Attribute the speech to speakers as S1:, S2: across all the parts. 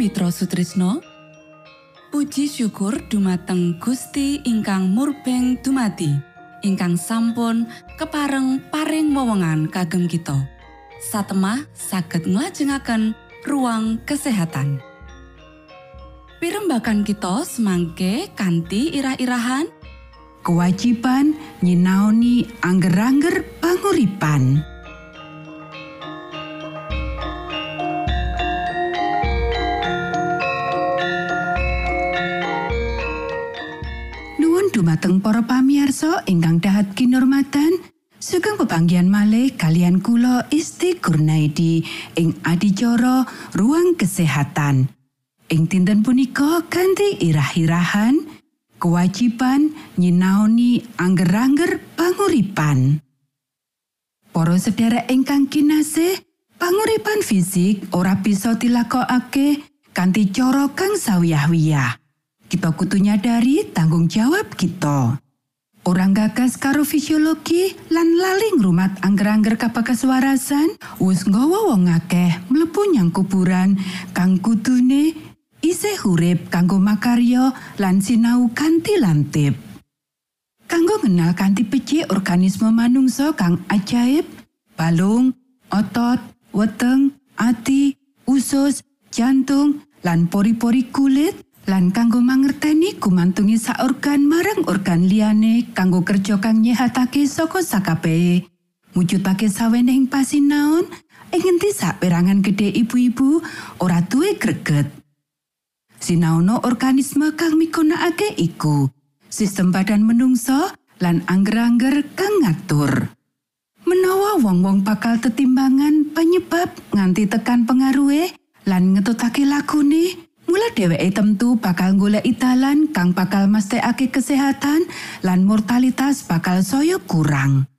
S1: Mitra Sutrisno Puji syukur dumateng Gusti ingkang murbeng dumati ingkang sampun kepareng paring wewenngan kagem kita. Satemah saged nglajengaken ruang kesehatan. Pirembakan kita semangke kanthi irah-irahan.
S2: Kewajiban nyinaoni angger-angger panguripan. Dumateng para pamiarsa ingkang dahat kinurmatan, sugeng pepanggihan malih kalian kula Isti Kurnaidi ing adicara ruang kesehatan. Ing dinten punika kanthi irah-irahan, kewajiban nyinaoni angger-angger panguripan. Para sedherek ingkang kinasih, panguripan fisik ora bisa dilakokake kanthi cara kang sawiyah-wiyah. Kita kudu nyadari tanggung jawab kita. Orang gagas karo fisiologi lan lali ngrumat angger-angger kapakaswarasan wis nggawa wong akeh mlebu nyang kuburan kang kudune isih urip kanggo makarya lan sinau kanthi lantip. Kanggo ngenal kanthi becik organisme manungsa kang ajaib, balung, otot, weteng, ati, usus, jantung, lan pori-pori kulit, lan kanggo mangerteni gumantungi sak organ marang organ liyane kanggo kerja kang nyehatake saka sakabehe. Mujudake sawenehing pasinaon, ing ngendi sak perangan gedhe ibu-ibu ora duwe greget. Sinaono organisme kang migunakake iku sistem badan menungso lan angger-angger kang ngatur. Menawa wong-wong bakal tetimbangan penyebab nganti tekan pengaruhe lan ngetutake lagune, mula dheweke temtu bakal golek dalan kang bakal mesthekake kesehatan lan mortalitas bakal saya kurang.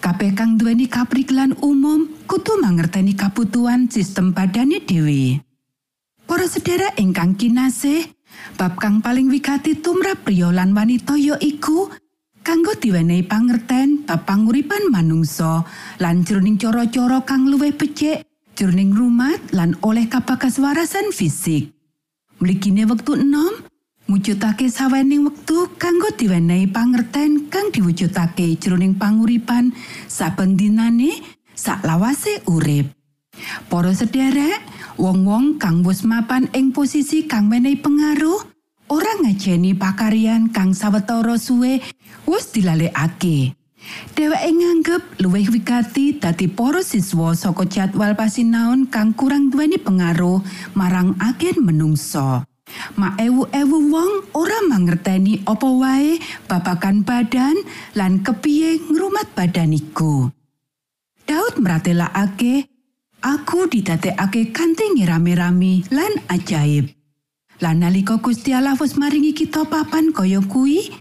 S2: Kabeh kang duweni kapriklan umum kudu mangerteni kabutuhan sistem badane dhewe. Para sedherek ingkang kinasih, bab kang paling wigati tumrap priya lan wanita ya iku kanggo diwenehi pangerten bab panguripan manungsa lan jroning cara-cara kang luwih becik jroning rumat lan oleh kapakaswarasan fisik. Mligine wektu enom, mujudake sawening wektu kanggo diwenehi pangerten kang diwujudake jroning panguripan saben dinane saklawase urip. Para sederek, wong-wong kang wis mapan ing posisi kang menehi pengaruh, ora ngajeni pakaryan kang sawetara suwe wis dilalekake. Dheweke nganggep luwih wigati dadi para siswa saka jadwal pasinaon kang kurang duweni pengaruh marang agen menungso. Ma ewu-ewu wong ora mangerteni apa wae babakan badan lan kepiye ngrumat badan iku. Daud meratelakake Aku didadekake kanthi ngira-mirami lan ajaib. Lan nalika Gusti Allah wis maringi kita papan kaya kuwi,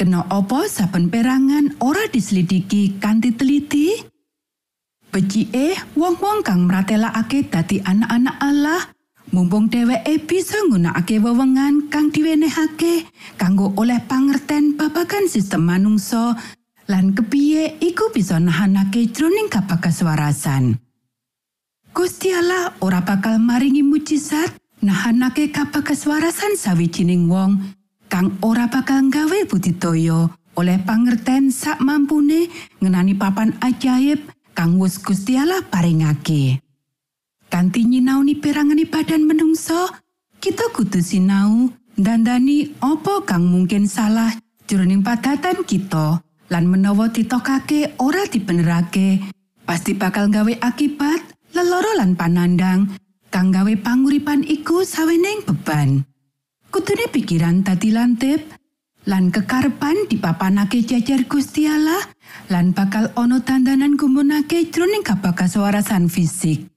S2: kena apa saben perangan ora diselidiki kanthi teliti? Becike wong-wong kang mratelakake dadi anak-anak Allah, mumpung dheweke bisa nggunakake wewengan kang diwenehake kanggo oleh pangerten babagan sistem manungsa lan kepiye iku bisa nahanake jroning kapakaswarasan. Gusti Allah ora bakal maringi mujizat nahanake kapakaswarasan sawijining wong kang ora bakal nggawe budidaya oleh pangerten sak mampune ngenani papan ajaib kang wis Gusti Allah paringake. Kanthi nyinauni perangane badan menungso, kita kudu sinau dandani opo kang mungkin salah jroning padatan kita lan menawa ditokake ora dibenerake pasti bakal gawe akibat leloro lan panandang kang gawe panguripan iku saweneng beban. Kudune pikiran tadi lantip lan kekarepan dipapanake jajar Gusti Allah lan bakal ono tandanan gumunake jroning kabakaswarasan fisik.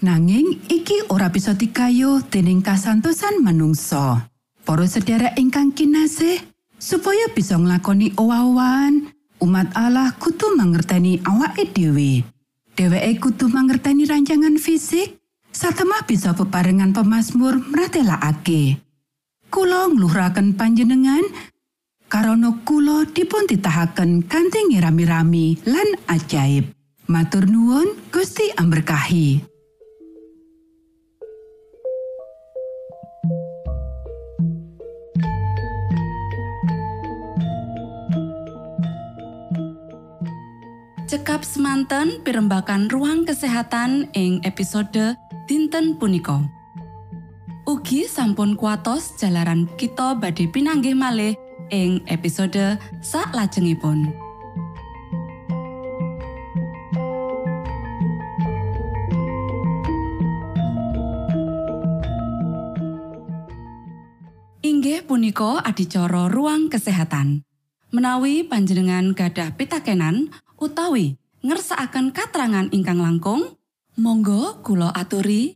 S2: Nanging iki ora bisa dikayo dening kasantosan manungsa. Para sedherek ingkang kinasih, supaya bisa nglakoni owah-owahan, umat Allah kudu mangerteni awake dhewe. Dheweke kudu mangerteni rancangan fisik, satemah bisa bebarengan pemasmur mratelakake. kula ngluhuraken panjenengan karana kula dipun titahaken kanthi rami-rami lan ajaib. Matur nuwun Gusti amberkahi.
S1: Cekap semanten pimbakan ruang kesehatan ing episode dinten punika. Ugi sampun kuatos jalaran kita badhe pinanggih malih ing episode sak lajengipun Inggih punika adicara ruang kesehatan. Menawi panjenengan gadah pitakenan utawi ngersaakan katerangan ingkang langkung Monggo kulo aturi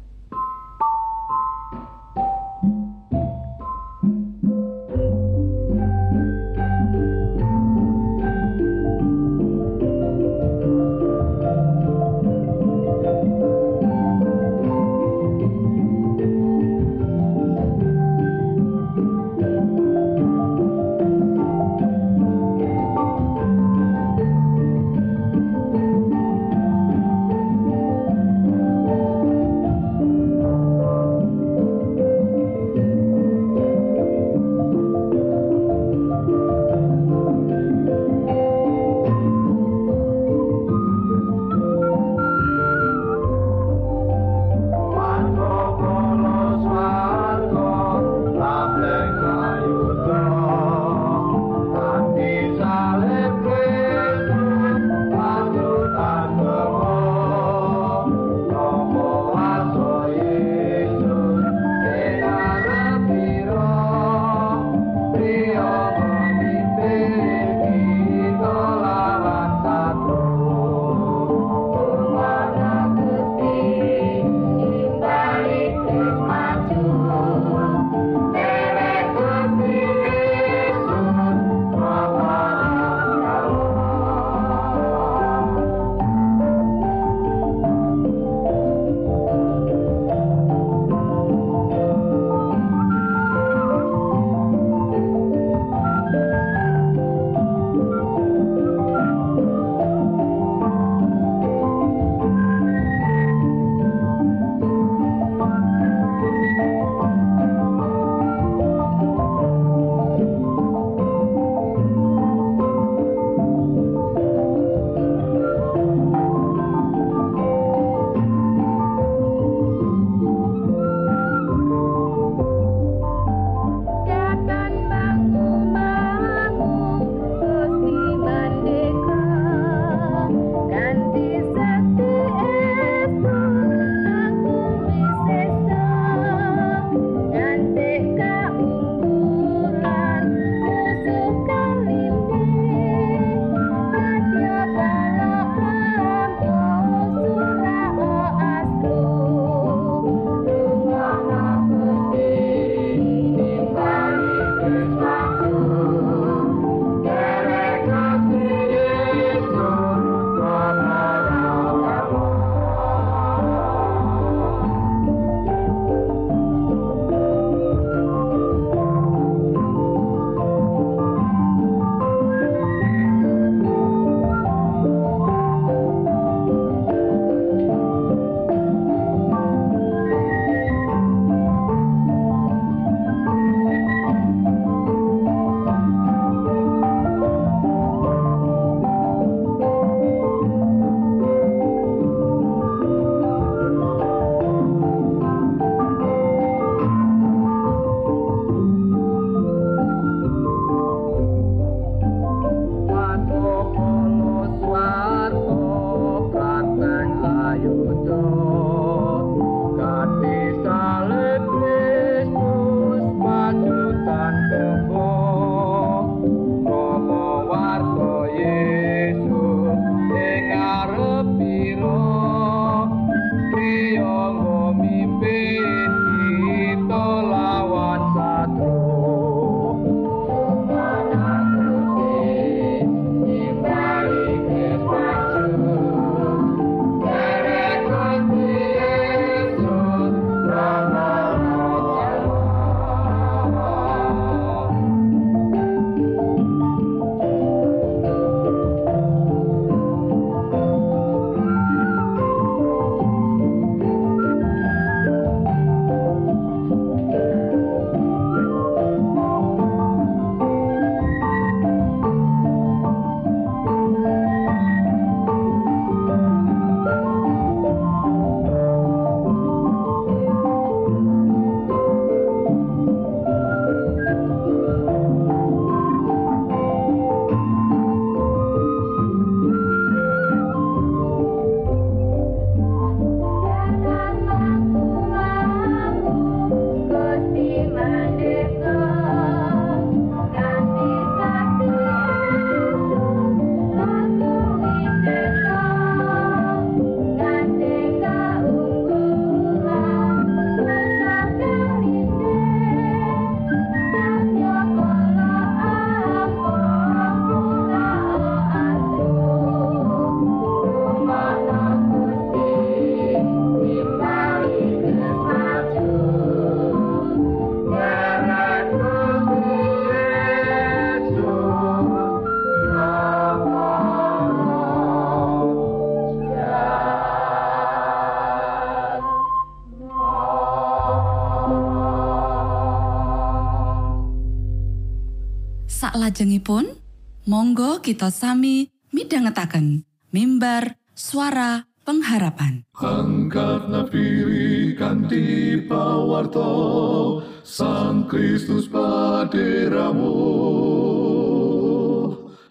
S1: Salajengipun, monggo kita sami midhangetaken mimbar suara pengharapan.
S3: Angkat nafiri kanti pawarto Sang Kristus paderamu.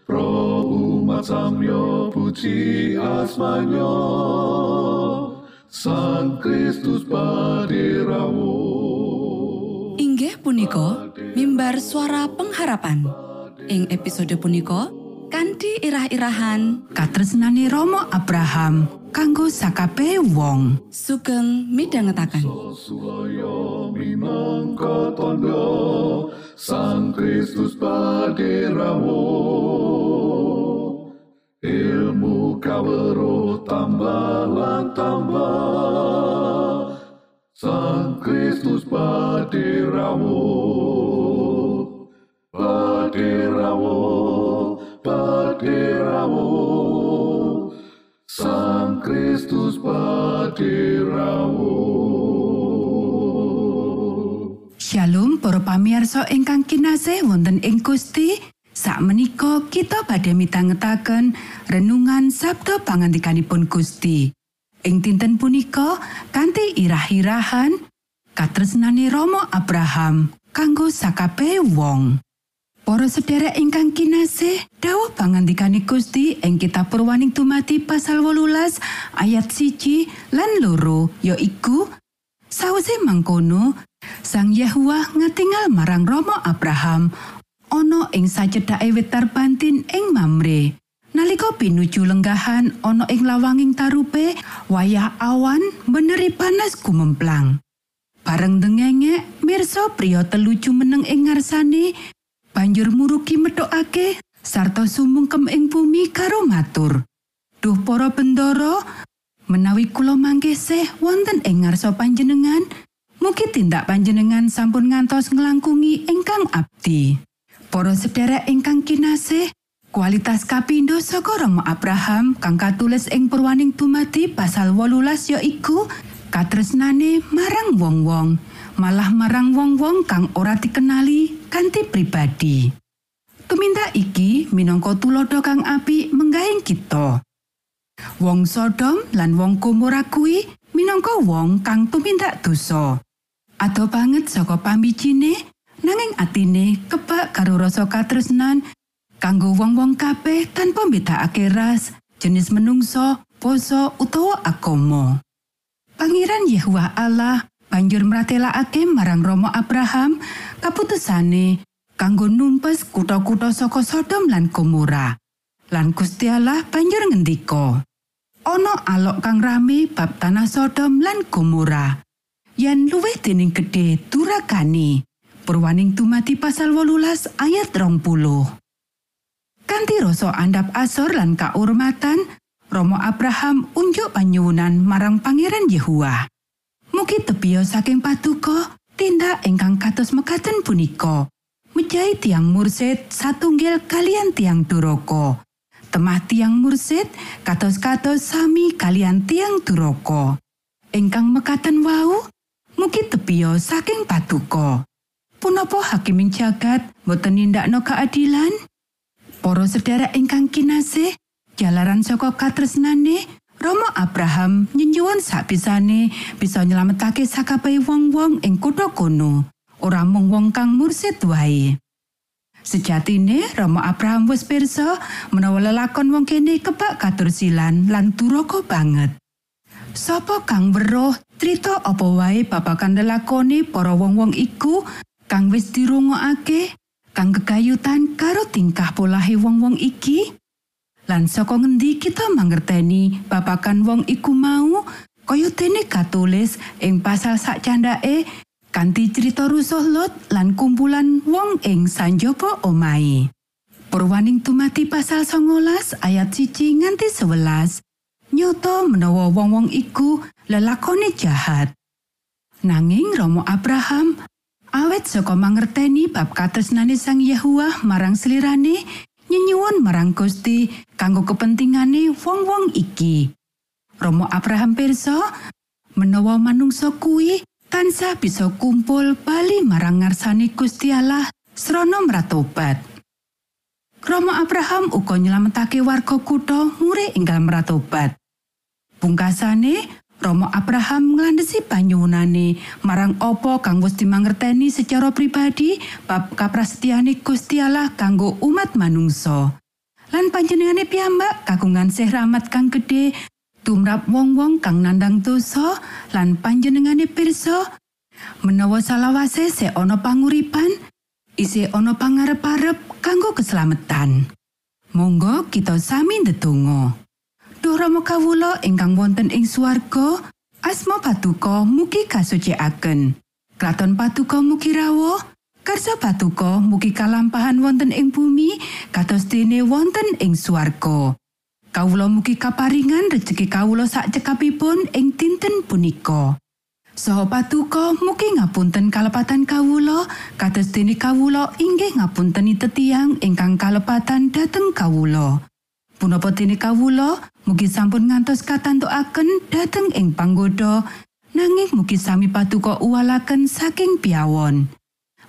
S3: Pro umat samyo puji asmanyo Sang Kristus paderamu.
S1: Inggih punika mimbar suara pengharapan. Ing episode punika kanthi irah-irahan
S2: katresnane Romo Abraham kanggo sakabehe wong
S1: sugeng midhangetaken.
S3: Tondo Sang Kristus paderamu Ilmu kawero tambah tambah Sang Kristus paderamu Paderamu Paderamu Sang Kristus paderamu
S2: Shalom para pamirsa ingkang kinasih wonten ing Gusti Sakmenika kita badhe mitangetaken renungan Sabda pangandikanipun Gusti. Ing dinten punika kanthi irah-irahan katresnane Romo Abraham kanggo sakabehe wong. Para sedherek ingkang kinasih, dawuh pangandikane Gusti ing kitab Purwaning Dumadi pasal 18 ayat siji lan loro yaiku Sawise mangkono, Sang Yahwa ngatingal marang Romo Abraham ana ing sacedhake wetar bantin ing Mamre. Nalika pinuju lenggahan ana ing lawanging tarupe, wayah awan beneri panas gumemplang. Bareng dengenge, mirsa priya teluju meneng ing ngarsane, banjur murugi metokake sarta sumungkem ing bumi karo matur. Duh para bendoro, menawi kula mangkesih wonten ing ngarsa panjenengan, mugi tindak panjenengan sampun ngantos nglangkungi ingkang abdi. Para sedherek ingkang kinasih, kualitas kapindo saka Rama Abraham kang katulis ing Purwaning Dumadi pasal 18 yaiku katresnane marang wong-wong, malah marang wong-wong kang ora dikenali kanthi pribadi. Tumindak iki minangka tulodo kang apik menggahing kita. Wong Sodom lan wong Gomora kuwi minangka wong kang tumindak dosa. Ado banget saka pambijine nanging atine kebak karo rasa katresnan kanggo wong-wong kabeh tanpa mbedakake ras, jenis menungso, poso utawa agama. Pangeran Yehuwa Allah banjur mratelakake marang Romo Abraham kaputusane kanggo numpes kutha-kutha saka Sodom lan Gomora. Lan Gusti Allah banjur ngendika, ana alok kang rame bab tanah Sodom lan Gomora. Yen luwih dening gedhe durakane. Purwaning dumadi pasal 18 ayat 20. Kanthi rasa andap asor lan kaurmatan, Romo Abraham unjuk panyuwunan marang Pangeran Yehuwa. Mugi tebia saking patuko tindak ingkang kados mekaten punika. Mejahi tiang mursid satunggil kalian tiang duroko. Temah tiang mursid kados-kados sami kalian tiang duroko. Ingkang mekaten wau, mugi tebia saking patuko. Punapa hakiming jagat boten nindakno keadilan? Para sedherek ingkang kinasih, jalaran saka katresnane, Romo Abraham nyenyuwun sapisane bisa nyelametake sakabehe wong-wong ing kutha kono, ora mung wong kang mursid wae. Sejatine Romo Abraham wis pirsa menawa lelakon wong kene kebak katursilan lan duraka banget. Sapa kang weruh trita apa wae babagan lelakone para wong-wong iku kang wis dirungokake kang kegayutan karo tingkah polahe wong-wong iki lan saka ngendi kita mangerteni babagan wong iku mau? Kaya dene katulis ing pasal sak candake kanthi cerita rusuh Lot lan kumpulan wong ing sanjaba omahe. Purwaning tumati pasal 19 ayat siji nganti 11 nyoto menawa wong-wong iku lelakone jahat. Nanging Romo Abraham awet saka mangerteni bab katresnane Sang Yahuwah marang selirane nyenyuwun marang Gusti kanggo kepentingane wong-wong iki. Romo Abraham pirsa menawa manungsa kuwi tansah bisa kumpul bali marang ngarsane Gusti Allah srana mratobat. Romo Abraham uga nyelametake warga kutha ngure enggal meratobat. Pungkasane, Romo Abraham nglandhesi panyuwunane marang apa kang wis dimangerteni secara pribadi bab kaprasetyane Gusti Allah kanggo umat manungsa. Lan panjenengane piyambak kagungan sih rahmat kang gedhe tumrap wong-wong kang nandang dosa lan panjenengane pirsa menawa salawase se ana panguripan isih ana pangarep-arep kanggo keselamatan. Monggo kita sami ndedonga. Duh Rama kawula ingkang wonten ing swarga, asma patuko mugi kasucikaken. Kraton patuko mugi rawuh, karsa patuko mugi kalampahan wonten ing bumi kados dene wonten ing swarga. Kawula mugi kaparingan rejeki kawula sak cekapipun ing dinten punika. Saha patuko mugi ngapunten kalepatan kawula kados dene kawula inggih ngapunteni tetiang ingkang kalepatan dhateng kawula. Punapa dene kawula mugi sampun ngantos katantukaken dhateng ing panggoda nanging mugi sami patuko uwalaken saking piawon.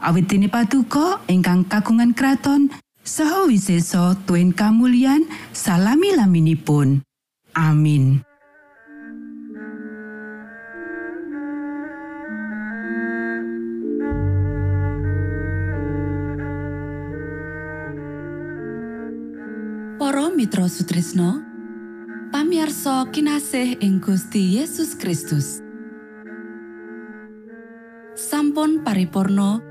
S2: Awit dene patuko ingkang kagungan kraton saha wiseso tuen kamulyan salami-laminipun. Amin.
S1: Para Mitra Sutrisno pamiarsa kinasih ing Gusti Yesus Kristus sampun paripurno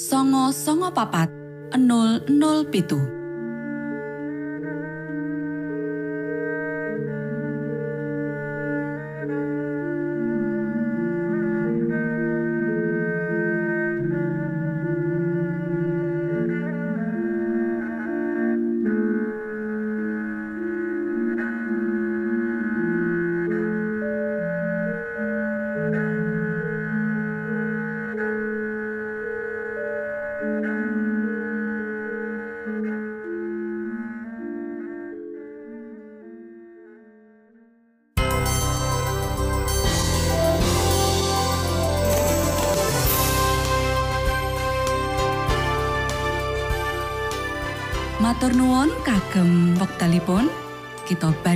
S1: songo songo papat 00